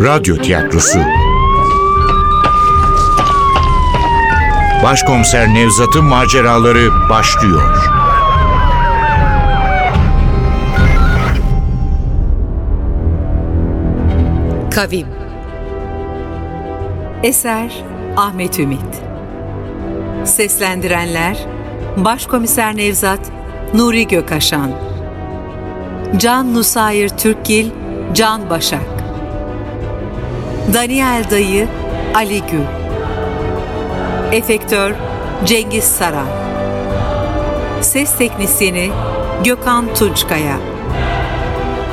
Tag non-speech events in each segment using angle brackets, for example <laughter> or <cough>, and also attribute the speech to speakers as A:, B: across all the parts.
A: Radyo Tiyatrosu. Başkomiser Nevzat'ın maceraları başlıyor.
B: Kavim. Eser Ahmet Ümit. Seslendirenler Başkomiser Nevzat Nuri Gökaşan Can Nusayir Türkgil Can Başak Daniel Dayı Ali Gül Efektör Cengiz Saran Ses Teknisyeni Gökhan Tunçkaya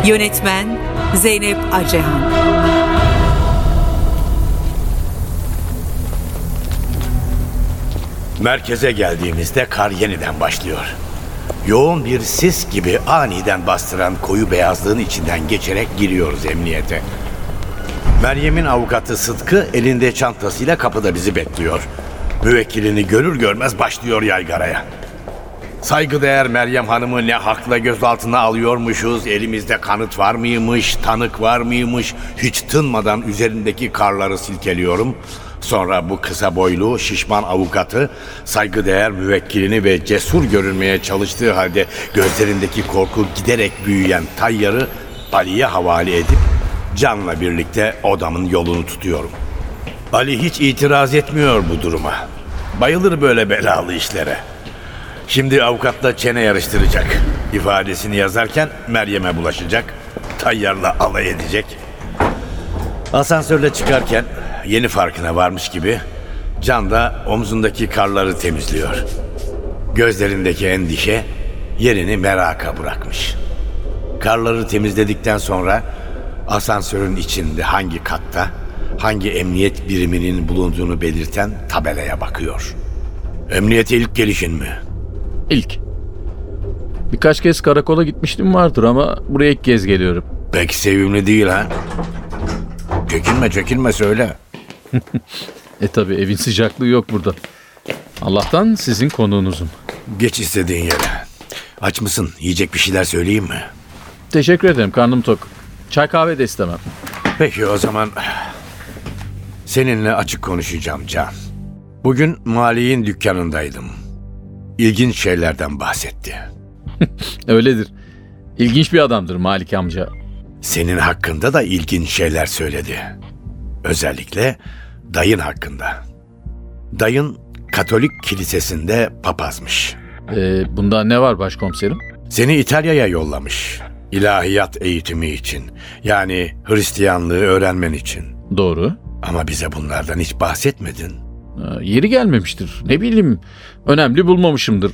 B: Yönetmen Zeynep Acehan
C: Merkeze geldiğimizde kar yeniden başlıyor. Yoğun bir sis gibi aniden bastıran koyu beyazlığın içinden geçerek giriyoruz emniyete. Meryem'in avukatı Sıtkı elinde çantasıyla kapıda bizi bekliyor. Müvekkilini görür görmez başlıyor yaygaraya. Saygıdeğer Meryem Hanım'ı ne hakla gözaltına alıyormuşuz, elimizde kanıt var mıymış, tanık var mıymış, hiç tınmadan üzerindeki karları silkeliyorum. Sonra bu kısa boylu, şişman avukatı, saygıdeğer müvekkilini ve cesur görünmeye çalıştığı halde gözlerindeki korku giderek büyüyen Tayyar'ı Ali'ye havale edip Can'la birlikte odamın yolunu tutuyorum. Ali hiç itiraz etmiyor bu duruma. Bayılır böyle belalı işlere. Şimdi avukatla çene yarıştıracak. İfadesini yazarken Meryem'e bulaşacak. Tayyarla alay edecek. Asansörle çıkarken yeni farkına varmış gibi Can da omzundaki karları temizliyor. Gözlerindeki endişe yerini meraka bırakmış. Karları temizledikten sonra asansörün içinde hangi katta, hangi emniyet biriminin bulunduğunu belirten tabelaya bakıyor. Emniyete ilk gelişin mi?
D: İlk. Birkaç kez karakola gitmiştim vardır ama buraya ilk kez geliyorum.
C: Pek sevimli değil ha? Çekinme çekinme söyle. <laughs>
D: E tabi evin sıcaklığı yok burada. Allah'tan sizin konuğunuzum.
C: Geç istediğin yere. Aç mısın? Yiyecek bir şeyler söyleyeyim mi?
D: Teşekkür ederim karnım tok. Çay kahve de istemem.
C: Peki o zaman seninle açık konuşacağım Can. Bugün Mali'nin dükkanındaydım. İlginç şeylerden bahsetti. <laughs>
D: Öyledir. İlginç bir adamdır Malik amca.
C: Senin hakkında da ilginç şeyler söyledi. Özellikle dayın hakkında. Dayın Katolik kilisesinde papazmış.
D: Ee, bunda ne var başkomiserim?
C: Seni İtalya'ya yollamış. İlahiyat eğitimi için. Yani Hristiyanlığı öğrenmen için.
D: Doğru.
C: Ama bize bunlardan hiç bahsetmedin.
D: Ee, yeri gelmemiştir. Ne bileyim. Önemli bulmamışımdır.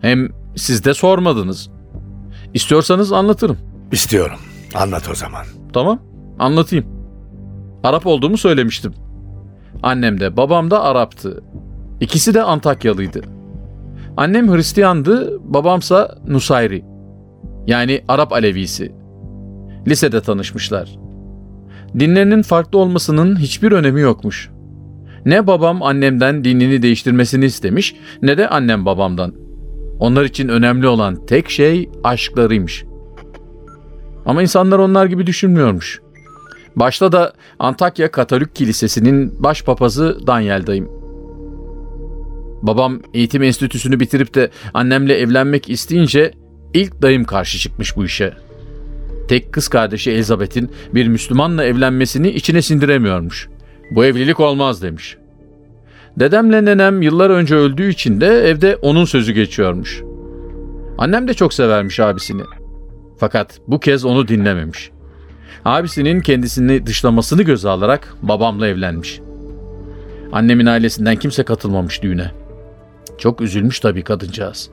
D: Hem siz de sormadınız. İstiyorsanız anlatırım.
C: İstiyorum. Anlat o zaman.
D: Tamam, anlatayım. Arap olduğumu söylemiştim. Annem de babam da Arap'tı. İkisi de Antakyalıydı. Annem Hristiyandı, babamsa Nusayri. Yani Arap Alevisi. Lisede tanışmışlar. Dinlerinin farklı olmasının hiçbir önemi yokmuş. Ne babam annemden dinini değiştirmesini istemiş ne de annem babamdan. Onlar için önemli olan tek şey aşklarıymış. Ama insanlar onlar gibi düşünmüyormuş. Başta da Antakya Katolik Kilisesi'nin başpapazı Daniel dayım. Babam eğitim enstitüsünü bitirip de annemle evlenmek isteyince ilk dayım karşı çıkmış bu işe. Tek kız kardeşi Elizabeth'in bir Müslümanla evlenmesini içine sindiremiyormuş. Bu evlilik olmaz demiş. Dedemle nenem yıllar önce öldüğü için de evde onun sözü geçiyormuş. Annem de çok severmiş abisini. Fakat bu kez onu dinlememiş. Abisinin kendisini dışlamasını göze alarak babamla evlenmiş. Annemin ailesinden kimse katılmamış düğüne. Çok üzülmüş tabii kadıncağız.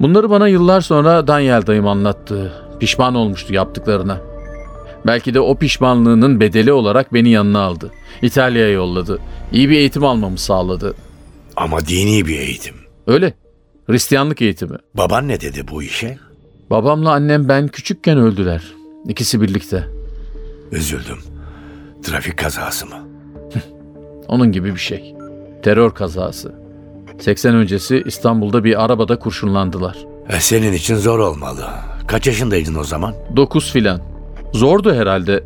D: Bunları bana yıllar sonra Daniel dayım anlattı. Pişman olmuştu yaptıklarına. Belki de o pişmanlığının bedeli olarak beni yanına aldı. İtalya'ya yolladı. İyi bir eğitim almamı sağladı.
C: Ama dini bir eğitim.
D: Öyle. Hristiyanlık eğitimi.
C: Baban ne dedi bu işe?
D: Babamla annem ben küçükken öldüler. İkisi birlikte.
C: Üzüldüm. Trafik kazası mı?
D: Onun gibi bir şey. Terör kazası. 80 öncesi İstanbul'da bir arabada kurşunlandılar.
C: E, senin için zor olmalı. Kaç yaşındaydın o zaman?
D: 9 filan. Zordu herhalde.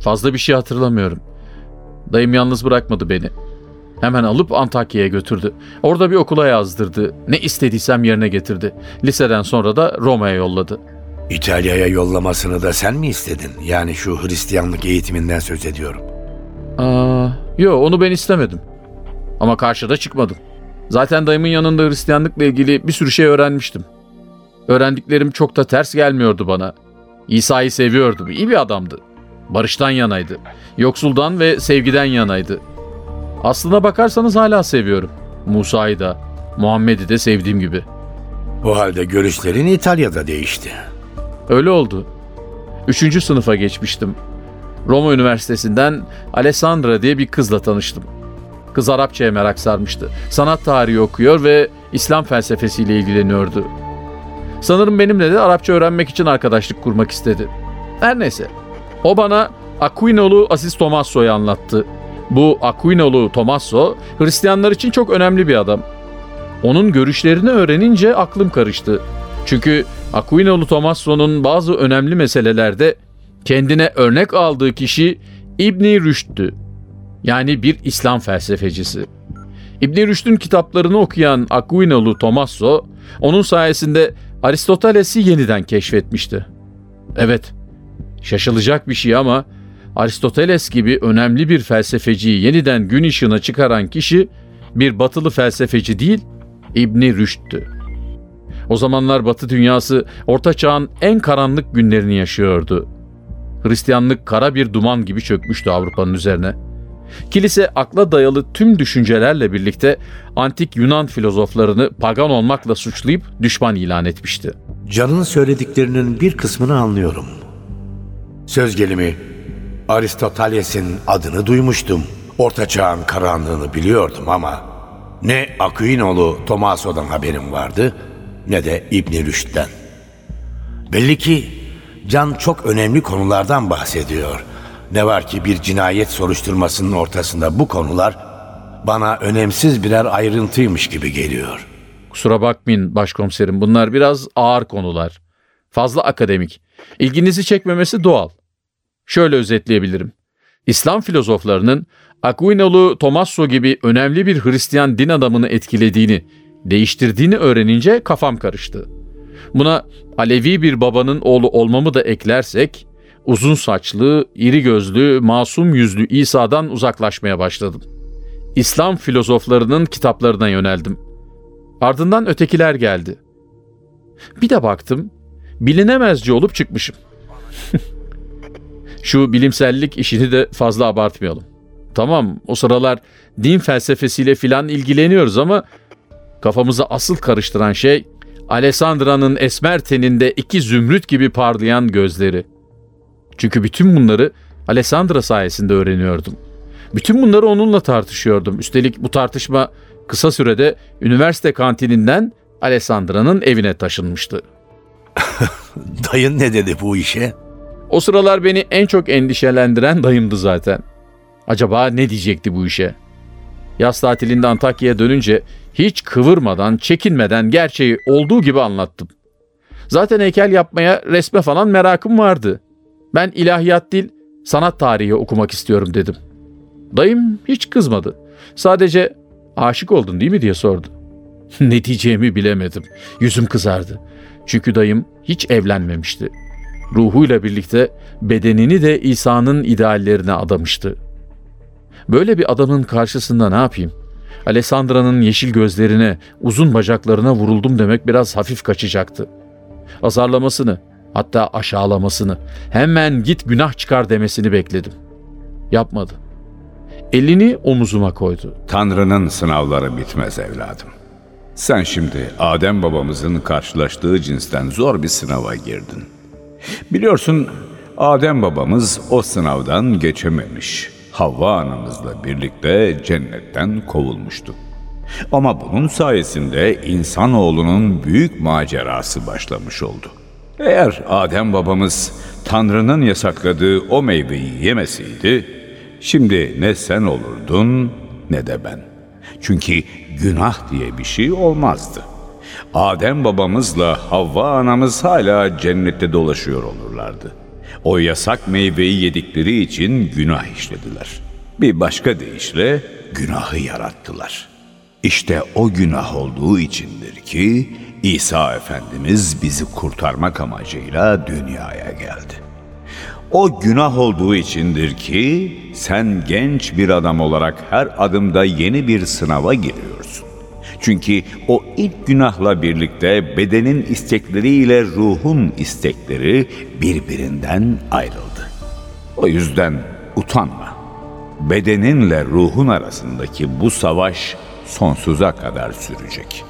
D: Fazla bir şey hatırlamıyorum. Dayım yalnız bırakmadı beni. Hemen alıp Antakya'ya götürdü. Orada bir okula yazdırdı. Ne istediysem yerine getirdi. Liseden sonra da Roma'ya yolladı.
C: İtalya'ya yollamasını da sen mi istedin? Yani şu Hristiyanlık eğitiminden söz ediyorum.
D: Aa, yo onu ben istemedim. Ama karşıda çıkmadım. Zaten dayımın yanında Hristiyanlıkla ilgili bir sürü şey öğrenmiştim. Öğrendiklerim çok da ters gelmiyordu bana. İsa'yı seviyordum. İyi bir adamdı. Barıştan yanaydı. Yoksuldan ve sevgiden yanaydı. Aslına bakarsanız hala seviyorum. Musa'yı da, Muhammed'i de sevdiğim gibi.
C: O halde görüşlerin İtalya'da değişti.
D: Öyle oldu. Üçüncü sınıfa geçmiştim. Roma Üniversitesi'nden Alessandra diye bir kızla tanıştım. Kız Arapçaya merak sarmıştı. Sanat tarihi okuyor ve İslam felsefesiyle ilgileniyordu. Sanırım benimle de Arapça öğrenmek için arkadaşlık kurmak istedi. Her neyse. O bana Aquinolu Aziz Tomasso'yu anlattı. Bu Aquinolu Tomasso Hristiyanlar için çok önemli bir adam. Onun görüşlerini öğrenince aklım karıştı. Çünkü Aquinolu Tomasso'nun bazı önemli meselelerde kendine örnek aldığı kişi İbni Rüşd'tü. Yani bir İslam felsefecisi. İbni Rüşd'ün kitaplarını okuyan Aquinolu Tomasso, onun sayesinde Aristoteles'i yeniden keşfetmişti. Evet, şaşılacak bir şey ama Aristoteles gibi önemli bir felsefeciyi yeniden gün ışığına çıkaran kişi bir batılı felsefeci değil, İbni Rüşd'tü. O zamanlar Batı dünyası Orta Çağ'ın en karanlık günlerini yaşıyordu. Hristiyanlık kara bir duman gibi çökmüştü Avrupa'nın üzerine. Kilise akla dayalı tüm düşüncelerle birlikte antik Yunan filozoflarını pagan olmakla suçlayıp düşman ilan etmişti.
C: Can'ın söylediklerinin bir kısmını anlıyorum. Söz gelimi Aristoteles'in adını duymuştum. Orta Çağ'ın karanlığını biliyordum ama ne Aquinoğlu Tomaso'dan haberim vardı ne de İbn Rüşd'den. Belli ki Can çok önemli konulardan bahsediyor. Ne var ki bir cinayet soruşturmasının ortasında bu konular bana önemsiz birer ayrıntıymış gibi geliyor.
D: Kusura bakmayın başkomiserim bunlar biraz ağır konular. Fazla akademik. İlginizi çekmemesi doğal. Şöyle özetleyebilirim. İslam filozoflarının Aquinolu Tomasso gibi önemli bir Hristiyan din adamını etkilediğini, değiştirdiğini öğrenince kafam karıştı. Buna Alevi bir babanın oğlu olmamı da eklersek, uzun saçlı, iri gözlü, masum yüzlü İsa'dan uzaklaşmaya başladım. İslam filozoflarının kitaplarına yöneldim. Ardından ötekiler geldi. Bir de baktım, bilinemezci olup çıkmışım. <laughs> Şu bilimsellik işini de fazla abartmayalım. Tamam o sıralar din felsefesiyle filan ilgileniyoruz ama kafamızı asıl karıştıran şey Alessandra'nın esmer teninde iki zümrüt gibi parlayan gözleri. Çünkü bütün bunları Alessandra sayesinde öğreniyordum. Bütün bunları onunla tartışıyordum. Üstelik bu tartışma kısa sürede üniversite kantininden Alessandra'nın evine taşınmıştı. <laughs>
C: Dayın ne dedi bu işe?
D: O sıralar beni en çok endişelendiren dayımdı zaten. Acaba ne diyecekti bu işe? Yaz tatilinde Antakya'ya dönünce hiç kıvırmadan, çekinmeden gerçeği olduğu gibi anlattım. Zaten heykel yapmaya, resme falan merakım vardı. Ben ilahiyat değil, sanat tarihi okumak istiyorum dedim. Dayım hiç kızmadı. Sadece aşık oldun değil mi diye sordu. <laughs> ne diyeceğimi bilemedim. Yüzüm kızardı. Çünkü dayım hiç evlenmemişti. Ruhuyla birlikte bedenini de İsa'nın ideallerine adamıştı. Böyle bir adamın karşısında ne yapayım? Alessandra'nın yeşil gözlerine, uzun bacaklarına vuruldum demek biraz hafif kaçacaktı. Azarlamasını, hatta aşağılamasını, hemen git günah çıkar demesini bekledim. Yapmadı. Elini omuzuma koydu.
E: Tanrı'nın sınavları bitmez evladım. Sen şimdi Adem babamızın karşılaştığı cinsten zor bir sınava girdin. Biliyorsun Adem babamız o sınavdan geçememiş. Havva anamızla birlikte cennetten kovulmuştu. Ama bunun sayesinde insanoğlunun büyük macerası başlamış oldu. Eğer Adem babamız Tanrı'nın yasakladığı o meyveyi yemeseydi, şimdi ne sen olurdun ne de ben. Çünkü günah diye bir şey olmazdı. Adem babamızla Havva anamız hala cennette dolaşıyor olurlardı. O yasak meyveyi yedikleri için günah işlediler. Bir başka deyişle günahı yarattılar. İşte o günah olduğu içindir ki İsa Efendimiz bizi kurtarmak amacıyla dünyaya geldi. O günah olduğu içindir ki sen genç bir adam olarak her adımda yeni bir sınava giriyorsun. Çünkü o ilk günahla birlikte bedenin istekleriyle ruhun istekleri birbirinden ayrıldı. O yüzden utanma. Bedeninle ruhun arasındaki bu savaş sonsuza kadar sürecek.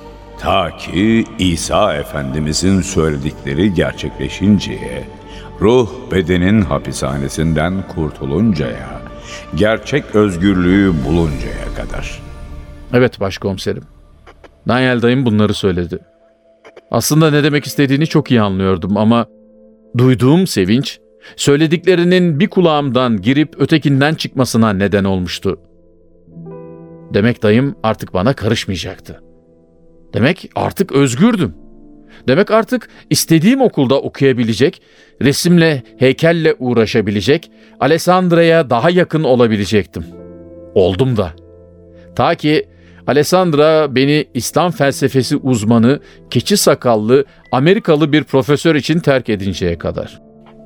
E: Ta ki İsa Efendimizin söyledikleri gerçekleşinceye, ruh bedenin hapishanesinden kurtuluncaya, gerçek özgürlüğü buluncaya kadar.
D: Evet başkomiserim. Daniel dayım bunları söyledi. Aslında ne demek istediğini çok iyi anlıyordum ama duyduğum sevinç söylediklerinin bir kulağımdan girip ötekinden çıkmasına neden olmuştu. Demek dayım artık bana karışmayacaktı. Demek artık özgürdüm. Demek artık istediğim okulda okuyabilecek, resimle, heykelle uğraşabilecek, Alessandra'ya daha yakın olabilecektim. Oldum da. Ta ki Alessandra beni İslam felsefesi uzmanı, keçi sakallı, Amerikalı bir profesör için terk edinceye kadar.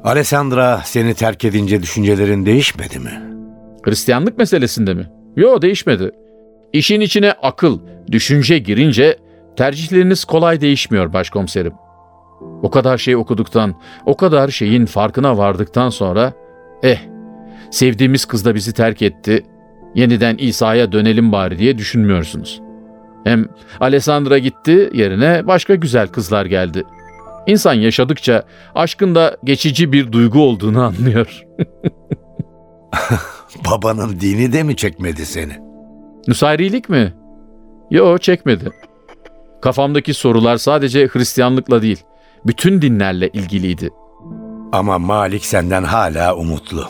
C: Alessandra seni terk edince düşüncelerin değişmedi mi?
D: Hristiyanlık meselesinde mi? Yo değişmedi. İşin içine akıl, düşünce girince tercihleriniz kolay değişmiyor başkomiserim. O kadar şey okuduktan, o kadar şeyin farkına vardıktan sonra eh sevdiğimiz kız da bizi terk etti. Yeniden İsa'ya dönelim bari diye düşünmüyorsunuz. Hem Alessandra gitti yerine başka güzel kızlar geldi. İnsan yaşadıkça aşkın da geçici bir duygu olduğunu anlıyor. <laughs> <laughs>
C: Babanın dini de mi çekmedi seni?
D: Nusayrilik mi? Yo çekmedi. Kafamdaki sorular sadece Hristiyanlıkla değil, bütün dinlerle ilgiliydi.
C: Ama Malik senden hala umutlu.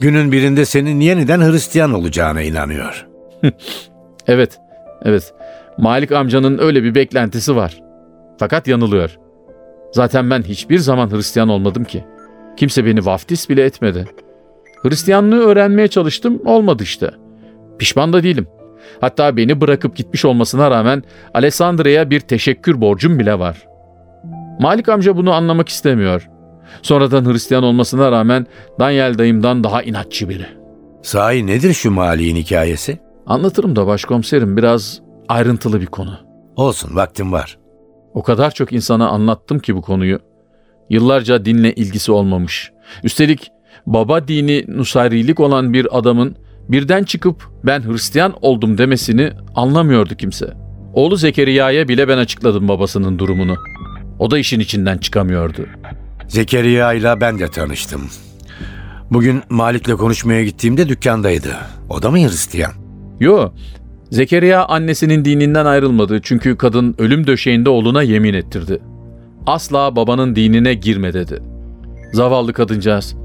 C: Günün birinde senin yeniden Hristiyan olacağına inanıyor. <laughs>
D: Evet, evet. Malik amcanın öyle bir beklentisi var. Fakat yanılıyor. Zaten ben hiçbir zaman Hristiyan olmadım ki. Kimse beni vaftiz bile etmedi. Hristiyanlığı öğrenmeye çalıştım, olmadı işte. Pişman da değilim. Hatta beni bırakıp gitmiş olmasına rağmen Alessandra'ya bir teşekkür borcum bile var. Malik amca bunu anlamak istemiyor. Sonradan Hristiyan olmasına rağmen Daniel dayımdan daha inatçı biri.
C: Sahi nedir şu Malik'in hikayesi?
D: Anlatırım da başkomiserim biraz ayrıntılı bir konu.
C: Olsun vaktim var.
D: O kadar çok insana anlattım ki bu konuyu. Yıllarca dinle ilgisi olmamış. Üstelik baba dini Nusayrilik olan bir adamın birden çıkıp ben Hristiyan oldum demesini anlamıyordu kimse. Oğlu Zekeriya'ya bile ben açıkladım babasının durumunu. O da işin içinden çıkamıyordu.
C: Zekeriya ile ben de tanıştım. Bugün Malik'le konuşmaya gittiğimde dükkandaydı. O da mı Hristiyan?
D: Yo, Zekeriya annesinin dininden ayrılmadı çünkü kadın ölüm döşeğinde oğluna yemin ettirdi. Asla babanın dinine girme dedi. Zavallı kadıncağız,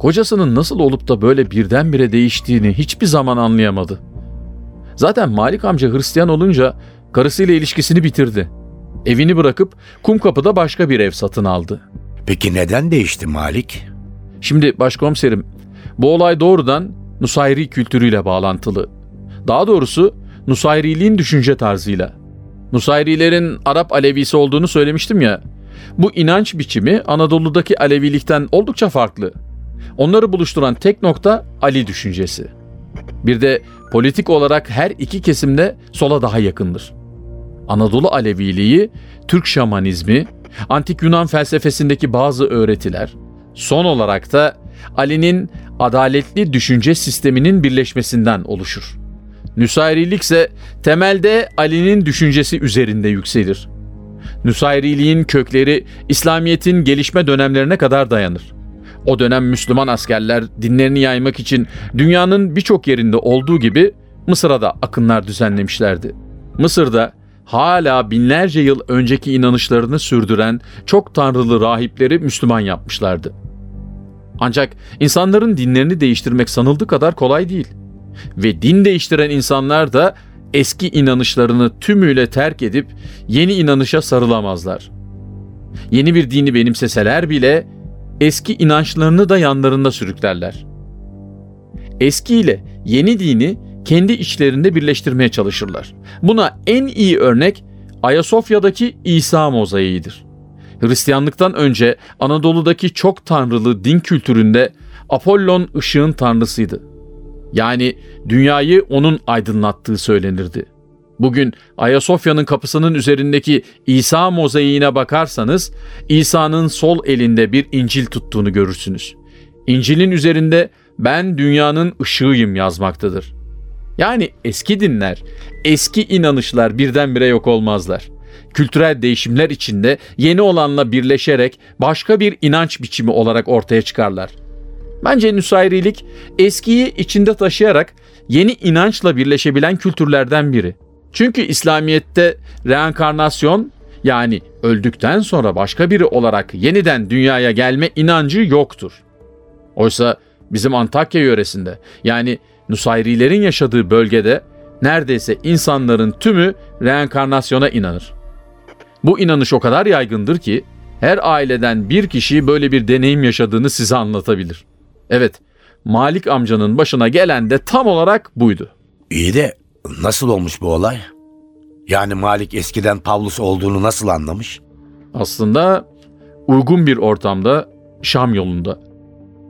D: kocasının nasıl olup da böyle birdenbire değiştiğini hiçbir zaman anlayamadı. Zaten Malik amca Hristiyan olunca karısıyla ilişkisini bitirdi. Evini bırakıp Kumkapı'da başka bir ev satın aldı.
C: Peki neden değişti Malik?
D: Şimdi başkomiserim, bu olay doğrudan Nusayri kültürüyle bağlantılı. Daha doğrusu Nusayriliğin düşünce tarzıyla. Nusayrilerin Arap Alevisi olduğunu söylemiştim ya. Bu inanç biçimi Anadolu'daki Alevilikten oldukça farklı. Onları buluşturan tek nokta Ali düşüncesi. Bir de politik olarak her iki kesimde sola daha yakındır. Anadolu Aleviliği, Türk şamanizmi, antik Yunan felsefesindeki bazı öğretiler, son olarak da Ali'nin adaletli düşünce sisteminin birleşmesinden oluşur. Nüsayrilik ise temelde Ali'nin düşüncesi üzerinde yükselir. Nüsayriliğin kökleri İslamiyet'in gelişme dönemlerine kadar dayanır. O dönem Müslüman askerler dinlerini yaymak için dünyanın birçok yerinde olduğu gibi Mısır'a da akınlar düzenlemişlerdi. Mısır'da hala binlerce yıl önceki inanışlarını sürdüren çok tanrılı rahipleri Müslüman yapmışlardı. Ancak insanların dinlerini değiştirmek sanıldığı kadar kolay değil. Ve din değiştiren insanlar da eski inanışlarını tümüyle terk edip yeni inanışa sarılamazlar. Yeni bir dini benimseseler bile eski inançlarını da yanlarında sürüklerler. Eski ile yeni dini kendi içlerinde birleştirmeye çalışırlar. Buna en iyi örnek Ayasofya'daki İsa mozaiğidir. Hristiyanlıktan önce Anadolu'daki çok tanrılı din kültüründe Apollon ışığın tanrısıydı. Yani dünyayı onun aydınlattığı söylenirdi. Bugün Ayasofya'nın kapısının üzerindeki İsa mozaiğine bakarsanız İsa'nın sol elinde bir İncil tuttuğunu görürsünüz. İncil'in üzerinde ben dünyanın ışığıyım yazmaktadır. Yani eski dinler, eski inanışlar birdenbire yok olmazlar. Kültürel değişimler içinde yeni olanla birleşerek başka bir inanç biçimi olarak ortaya çıkarlar. Bence Nusayrilik eskiyi içinde taşıyarak yeni inançla birleşebilen kültürlerden biri. Çünkü İslamiyet'te reenkarnasyon yani öldükten sonra başka biri olarak yeniden dünyaya gelme inancı yoktur. Oysa bizim Antakya yöresinde yani Nusayrilerin yaşadığı bölgede neredeyse insanların tümü reenkarnasyona inanır. Bu inanış o kadar yaygındır ki her aileden bir kişi böyle bir deneyim yaşadığını size anlatabilir. Evet, Malik amcanın başına gelen de tam olarak buydu.
C: İyi de nasıl olmuş bu olay? Yani Malik eskiden Pavlus olduğunu nasıl anlamış?
D: Aslında uygun bir ortamda Şam yolunda.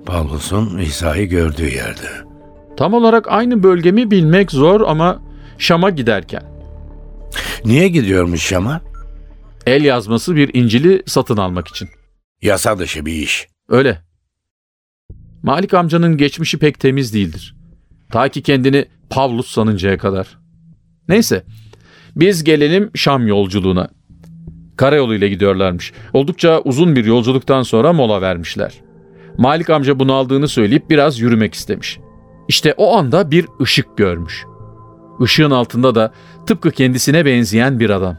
C: Pavlus'un İsa'yı gördüğü yerde.
D: Tam olarak aynı bölgemi bilmek zor ama Şam'a giderken.
C: Niye gidiyormuş Şam'a?
D: El yazması bir İncil'i satın almak için.
C: Yasa dışı bir iş.
D: Öyle. Malik amcanın geçmişi pek temiz değildir. Ta ki kendini Pavlus sanıncaya kadar. Neyse, biz gelelim Şam yolculuğuna. Karayoluyla gidiyorlarmış. Oldukça uzun bir yolculuktan sonra mola vermişler. Malik amca bunu aldığını söyleyip biraz yürümek istemiş. İşte o anda bir ışık görmüş. Işığın altında da tıpkı kendisine benzeyen bir adam.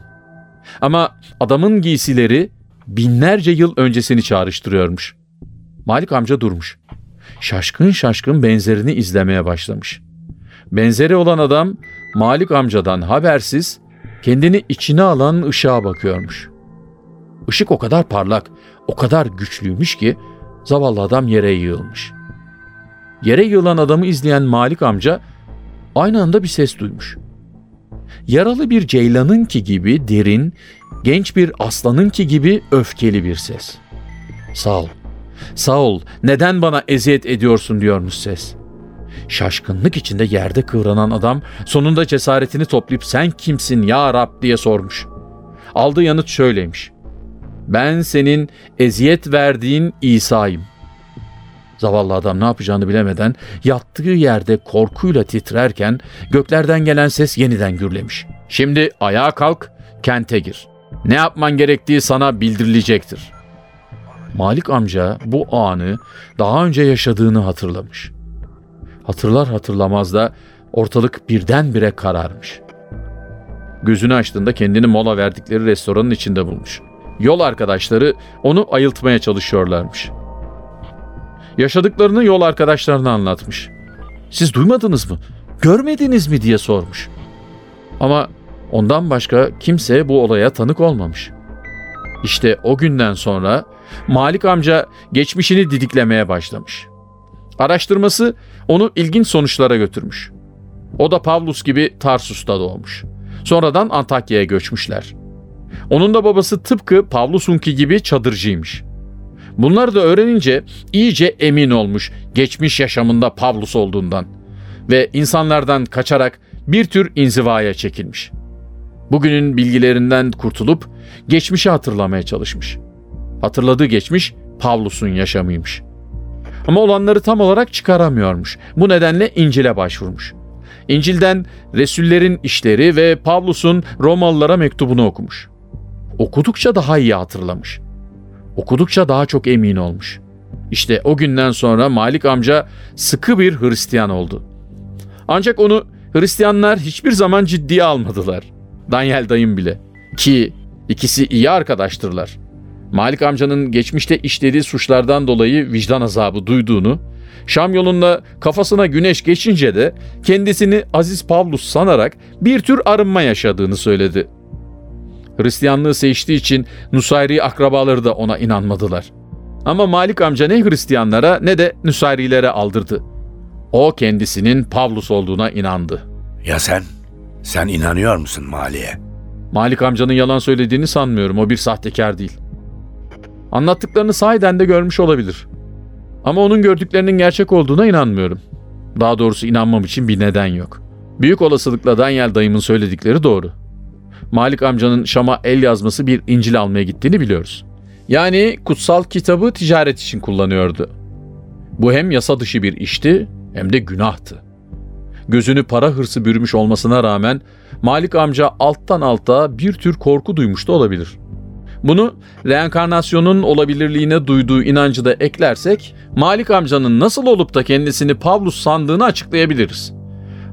D: Ama adamın giysileri binlerce yıl öncesini çağrıştırıyormuş. Malik amca durmuş. Şaşkın şaşkın benzerini izlemeye başlamış. Benzeri olan adam Malik amcadan habersiz kendini içine alan ışığa bakıyormuş. Işık o kadar parlak, o kadar güçlüymüş ki zavallı adam yere yığılmış. Yere yığılan adamı izleyen Malik amca aynı anda bir ses duymuş. Yaralı bir ceylanınki gibi derin, genç bir aslanınki gibi öfkeli bir ses. Sağ ol, sağ ol, neden bana eziyet ediyorsun diyormuş ses. Şaşkınlık içinde yerde kıvranan adam sonunda cesaretini toplayıp sen kimsin ya Rab diye sormuş. Aldığı yanıt şöyleymiş. Ben senin eziyet verdiğin İsa'yım. Zavallı adam ne yapacağını bilemeden yattığı yerde korkuyla titrerken göklerden gelen ses yeniden gürlemiş. Şimdi ayağa kalk, kente gir. Ne yapman gerektiği sana bildirilecektir. Malik amca bu anı daha önce yaşadığını hatırlamış. Hatırlar hatırlamaz da ortalık birdenbire kararmış. Gözünü açtığında kendini mola verdikleri restoranın içinde bulmuş. Yol arkadaşları onu ayıltmaya çalışıyorlarmış. Yaşadıklarını yol arkadaşlarına anlatmış. Siz duymadınız mı? Görmediniz mi diye sormuş. Ama ondan başka kimse bu olaya tanık olmamış. İşte o günden sonra Malik amca geçmişini didiklemeye başlamış. Araştırması onu ilginç sonuçlara götürmüş. O da Pavlus gibi Tarsus'ta doğmuş. Sonradan Antakya'ya göçmüşler. Onun da babası tıpkı Pavlus'unki gibi çadırcıymış. Bunları da öğrenince iyice emin olmuş geçmiş yaşamında Pavlus olduğundan ve insanlardan kaçarak bir tür inzivaya çekilmiş. Bugünün bilgilerinden kurtulup geçmişi hatırlamaya çalışmış. Hatırladığı geçmiş Pavlus'un yaşamıymış. Ama olanları tam olarak çıkaramıyormuş. Bu nedenle İncil'e başvurmuş. İncil'den Resullerin işleri ve Pavlus'un Romalılara mektubunu okumuş. Okudukça daha iyi hatırlamış. Okudukça daha çok emin olmuş. İşte o günden sonra Malik amca sıkı bir Hristiyan oldu. Ancak onu Hristiyanlar hiçbir zaman ciddiye almadılar. Daniel dayım bile. Ki ikisi iyi arkadaştırlar. Malik amcanın geçmişte işlediği suçlardan dolayı vicdan azabı duyduğunu, Şam yolunda kafasına güneş geçince de kendisini Aziz Pavlus sanarak bir tür arınma yaşadığını söyledi. Hristiyanlığı seçtiği için Nusayri akrabaları da ona inanmadılar. Ama Malik amca ne Hristiyanlara ne de Nüsayrilere aldırdı. O kendisinin Pavlus olduğuna inandı.
C: Ya sen? Sen inanıyor musun Mali'ye?
D: Malik amcanın yalan söylediğini sanmıyorum. O bir sahtekar değil. Anlattıklarını sahiden de görmüş olabilir. Ama onun gördüklerinin gerçek olduğuna inanmıyorum. Daha doğrusu inanmam için bir neden yok. Büyük olasılıkla Daniel dayımın söyledikleri doğru. Malik amcanın Şam'a el yazması bir İncil almaya gittiğini biliyoruz. Yani kutsal kitabı ticaret için kullanıyordu. Bu hem yasa dışı bir işti hem de günahtı. Gözünü para hırsı bürümüş olmasına rağmen Malik amca alttan alta bir tür korku duymuş da olabilir. Bunu reenkarnasyonun olabilirliğine duyduğu inancı da eklersek Malik amcanın nasıl olup da kendisini Pavlus sandığını açıklayabiliriz.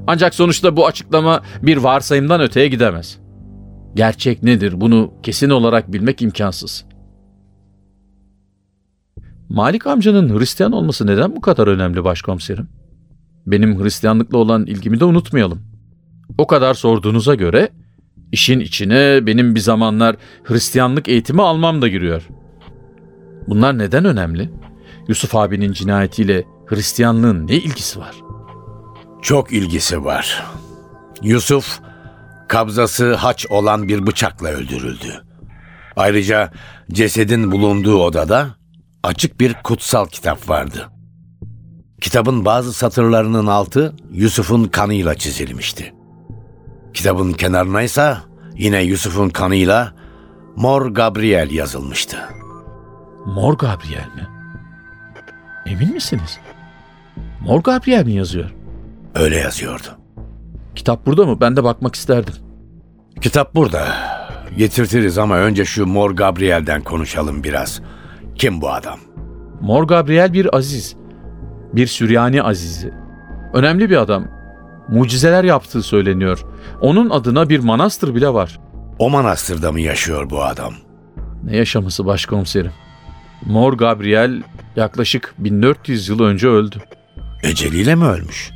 D: Ancak sonuçta bu açıklama bir varsayımdan öteye gidemez. Gerçek nedir bunu kesin olarak bilmek imkansız. Malik amcanın Hristiyan olması neden bu kadar önemli başkomiserim? Benim Hristiyanlıkla olan ilgimi de unutmayalım. O kadar sorduğunuza göre işin içine benim bir zamanlar Hristiyanlık eğitimi almam da giriyor. Bunlar neden önemli? Yusuf abinin cinayetiyle Hristiyanlığın ne ilgisi var?
C: Çok ilgisi var. Yusuf kabzası haç olan bir bıçakla öldürüldü. Ayrıca cesedin bulunduğu odada açık bir kutsal kitap vardı. Kitabın bazı satırlarının altı Yusuf'un kanıyla çizilmişti. Kitabın kenarına ise yine Yusuf'un kanıyla Mor Gabriel yazılmıştı.
D: Mor Gabriel mi? Emin misiniz? Mor Gabriel mi yazıyor?
C: Öyle yazıyordu.
D: Kitap burada mı? Ben de bakmak isterdim.
C: Kitap burada. Getirtiriz ama önce şu Mor Gabriel'den konuşalım biraz. Kim bu adam?
D: Mor Gabriel bir aziz. Bir Süryani azizi. Önemli bir adam. Mucizeler yaptığı söyleniyor. Onun adına bir manastır bile var.
C: O manastırda mı yaşıyor bu adam?
D: Ne yaşaması başkomiserim? Mor Gabriel yaklaşık 1400 yıl önce öldü.
C: Eceliyle mi ölmüş?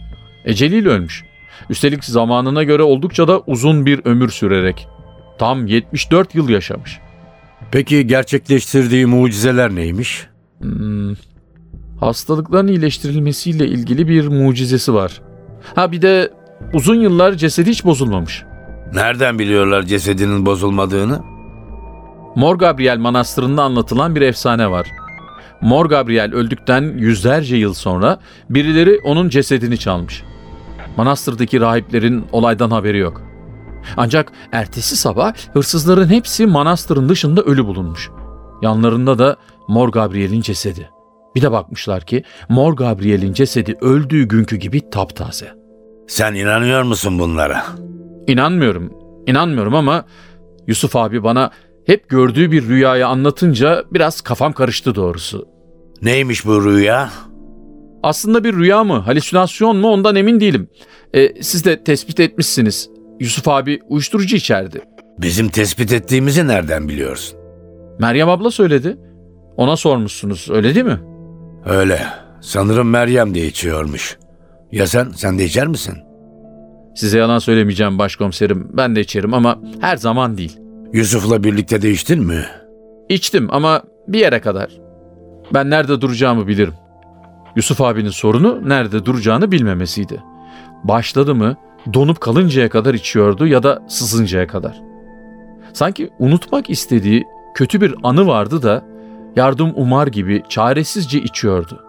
D: Eceliyle ölmüş. Üstelik zamanına göre oldukça da uzun bir ömür sürerek. Tam 74 yıl yaşamış.
C: Peki gerçekleştirdiği mucizeler neymiş?
D: Hmm, hastalıkların iyileştirilmesiyle ilgili bir mucizesi var. Ha bir de uzun yıllar cesedi hiç bozulmamış.
C: Nereden biliyorlar cesedinin bozulmadığını?
D: Mor Gabriel Manastırı'nda anlatılan bir efsane var. Mor Gabriel öldükten yüzlerce yıl sonra birileri onun cesedini çalmış. Manastırdaki rahiplerin olaydan haberi yok. Ancak ertesi sabah hırsızların hepsi manastırın dışında ölü bulunmuş. Yanlarında da Mor Gabriel'in cesedi. Bir de bakmışlar ki Mor Gabriel'in cesedi öldüğü günkü gibi taptaze.
C: Sen inanıyor musun bunlara?
D: İnanmıyorum, inanmıyorum ama Yusuf abi bana hep gördüğü bir rüyayı anlatınca biraz kafam karıştı doğrusu.
C: Neymiş bu rüya?
D: Aslında bir rüya mı, halüsinasyon mu ondan emin değilim. E, siz de tespit etmişsiniz. Yusuf abi uyuşturucu içerdi.
C: Bizim tespit ettiğimizi nereden biliyorsun?
D: Meryem abla söyledi. Ona sormuşsunuz öyle değil mi?
C: Öyle. Sanırım Meryem de içiyormuş. Ya sen? Sen de içer misin?
D: Size yalan söylemeyeceğim başkomiserim. Ben de içerim ama her zaman değil.
C: Yusuf'la birlikte de içtin mi?
D: İçtim ama bir yere kadar. Ben nerede duracağımı bilirim. Yusuf abinin sorunu nerede duracağını bilmemesiydi. Başladı mı donup kalıncaya kadar içiyordu ya da sızıncaya kadar. Sanki unutmak istediği kötü bir anı vardı da yardım umar gibi çaresizce içiyordu.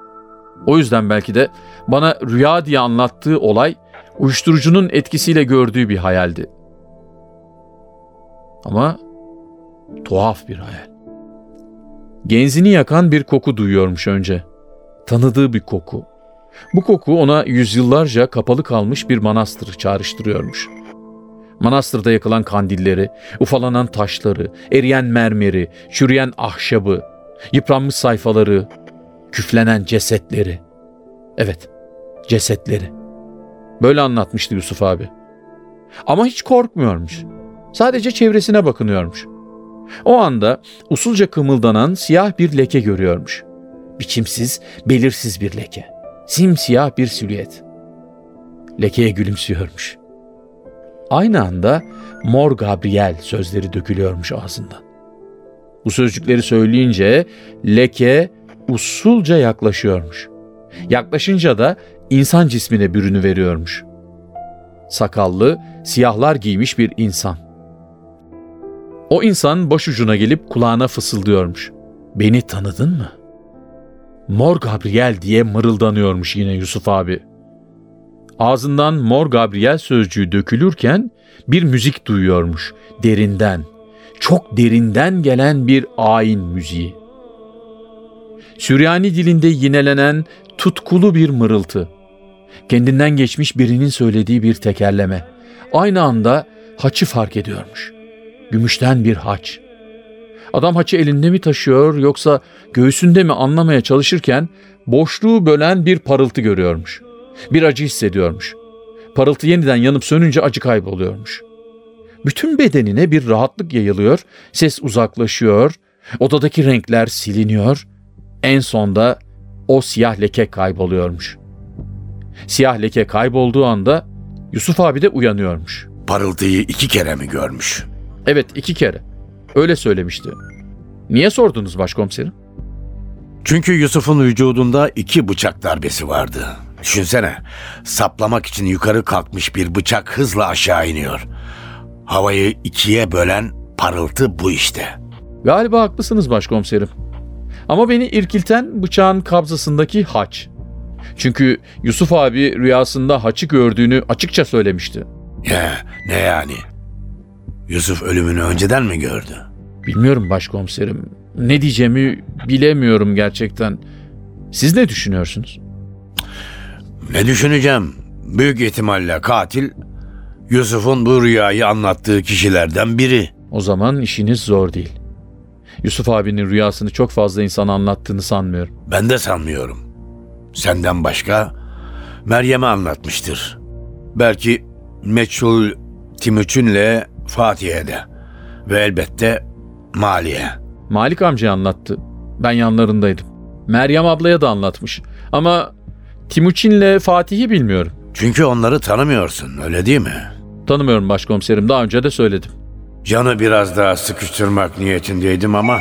D: O yüzden belki de bana rüya diye anlattığı olay uyuşturucunun etkisiyle gördüğü bir hayaldi. Ama tuhaf bir hayal. Genzini yakan bir koku duyuyormuş önce. Tanıdığı bir koku. Bu koku ona yüzyıllarca kapalı kalmış bir manastırı çağrıştırıyormuş. Manastırda yakılan kandilleri, ufalanan taşları, eriyen mermeri, çürüyen ahşabı, yıpranmış sayfaları, küflenen cesetleri. Evet, cesetleri. Böyle anlatmıştı Yusuf abi. Ama hiç korkmuyormuş. Sadece çevresine bakınıyormuş. O anda usulca kımıldanan siyah bir leke görüyormuş. Biçimsiz, belirsiz bir leke. Simsiyah bir silüet. Lekeye gülümsüyormuş. Aynı anda Mor Gabriel sözleri dökülüyormuş ağzından. Bu sözcükleri söyleyince leke usulca yaklaşıyormuş. Yaklaşınca da insan cismine bürünü veriyormuş. Sakallı, siyahlar giymiş bir insan. O insan başucuna gelip kulağına fısıldıyormuş. Beni tanıdın mı? Mor Gabriel diye mırıldanıyormuş yine Yusuf abi. Ağzından Mor Gabriel sözcüğü dökülürken bir müzik duyuyormuş derinden. Çok derinden gelen bir ayin müziği. Süryani dilinde yinelenen tutkulu bir mırıltı. Kendinden geçmiş birinin söylediği bir tekerleme. Aynı anda haçı fark ediyormuş. Gümüşten bir haç. Adam haçı elinde mi taşıyor yoksa göğsünde mi anlamaya çalışırken boşluğu bölen bir parıltı görüyormuş. Bir acı hissediyormuş. Parıltı yeniden yanıp sönünce acı kayboluyormuş. Bütün bedenine bir rahatlık yayılıyor, ses uzaklaşıyor, odadaki renkler siliniyor. En sonda o siyah leke kayboluyormuş. Siyah leke kaybolduğu anda Yusuf abi de uyanıyormuş.
C: Parıltıyı iki kere mi görmüş?
D: Evet iki kere. Öyle söylemişti. Niye sordunuz başkomiserim?
C: Çünkü Yusuf'un vücudunda iki bıçak darbesi vardı. Düşünsene, saplamak için yukarı kalkmış bir bıçak hızla aşağı iniyor. Havayı ikiye bölen parıltı bu işte.
D: Galiba haklısınız başkomiserim. Ama beni irkilten bıçağın kabzasındaki haç. Çünkü Yusuf abi rüyasında haçı gördüğünü açıkça söylemişti.
C: Ya, ne yani? Yusuf ölümünü önceden mi gördü?
D: Bilmiyorum başkomiserim. Ne diyeceğimi bilemiyorum gerçekten. Siz ne düşünüyorsunuz?
C: Ne düşüneceğim? Büyük ihtimalle katil Yusuf'un bu rüyayı anlattığı kişilerden biri.
D: O zaman işiniz zor değil. Yusuf abinin rüyasını çok fazla insana anlattığını sanmıyorum.
C: Ben de sanmıyorum. Senden başka Meryem'e anlatmıştır. Belki meçhul Timuçin'le Fatih'e de. Ve elbette Mali'ye.
D: Malik amcaya anlattı. Ben yanlarındaydım. Meryem ablaya da anlatmış. Ama Timuçin'le Fatih'i bilmiyorum.
C: Çünkü onları tanımıyorsun öyle değil mi?
D: Tanımıyorum başkomiserim. Daha önce de söyledim.
C: Canı biraz daha sıkıştırmak niyetindeydim ama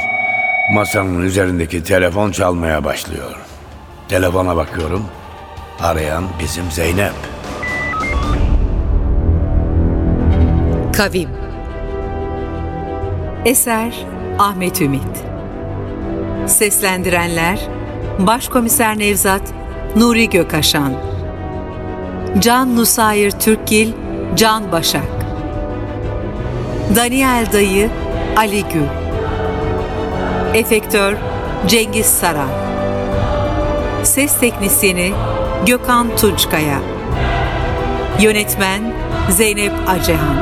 C: masanın üzerindeki telefon çalmaya başlıyor. Telefona bakıyorum. Arayan bizim Zeynep.
B: Kavim Eser Ahmet Ümit Seslendirenler Başkomiser Nevzat Nuri Gökaşan Can Nusayir Türkgil Can Başak. Daniel Dayı Ali Gül. Efektör Cengiz Saran. Ses Teknisyeni Gökhan Tunçkaya. Yönetmen Zeynep Acehan.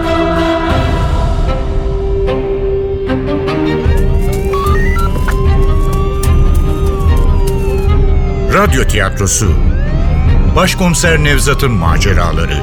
A: Radyo tiyatrosu. Başkomiser Nevzat'ın maceraları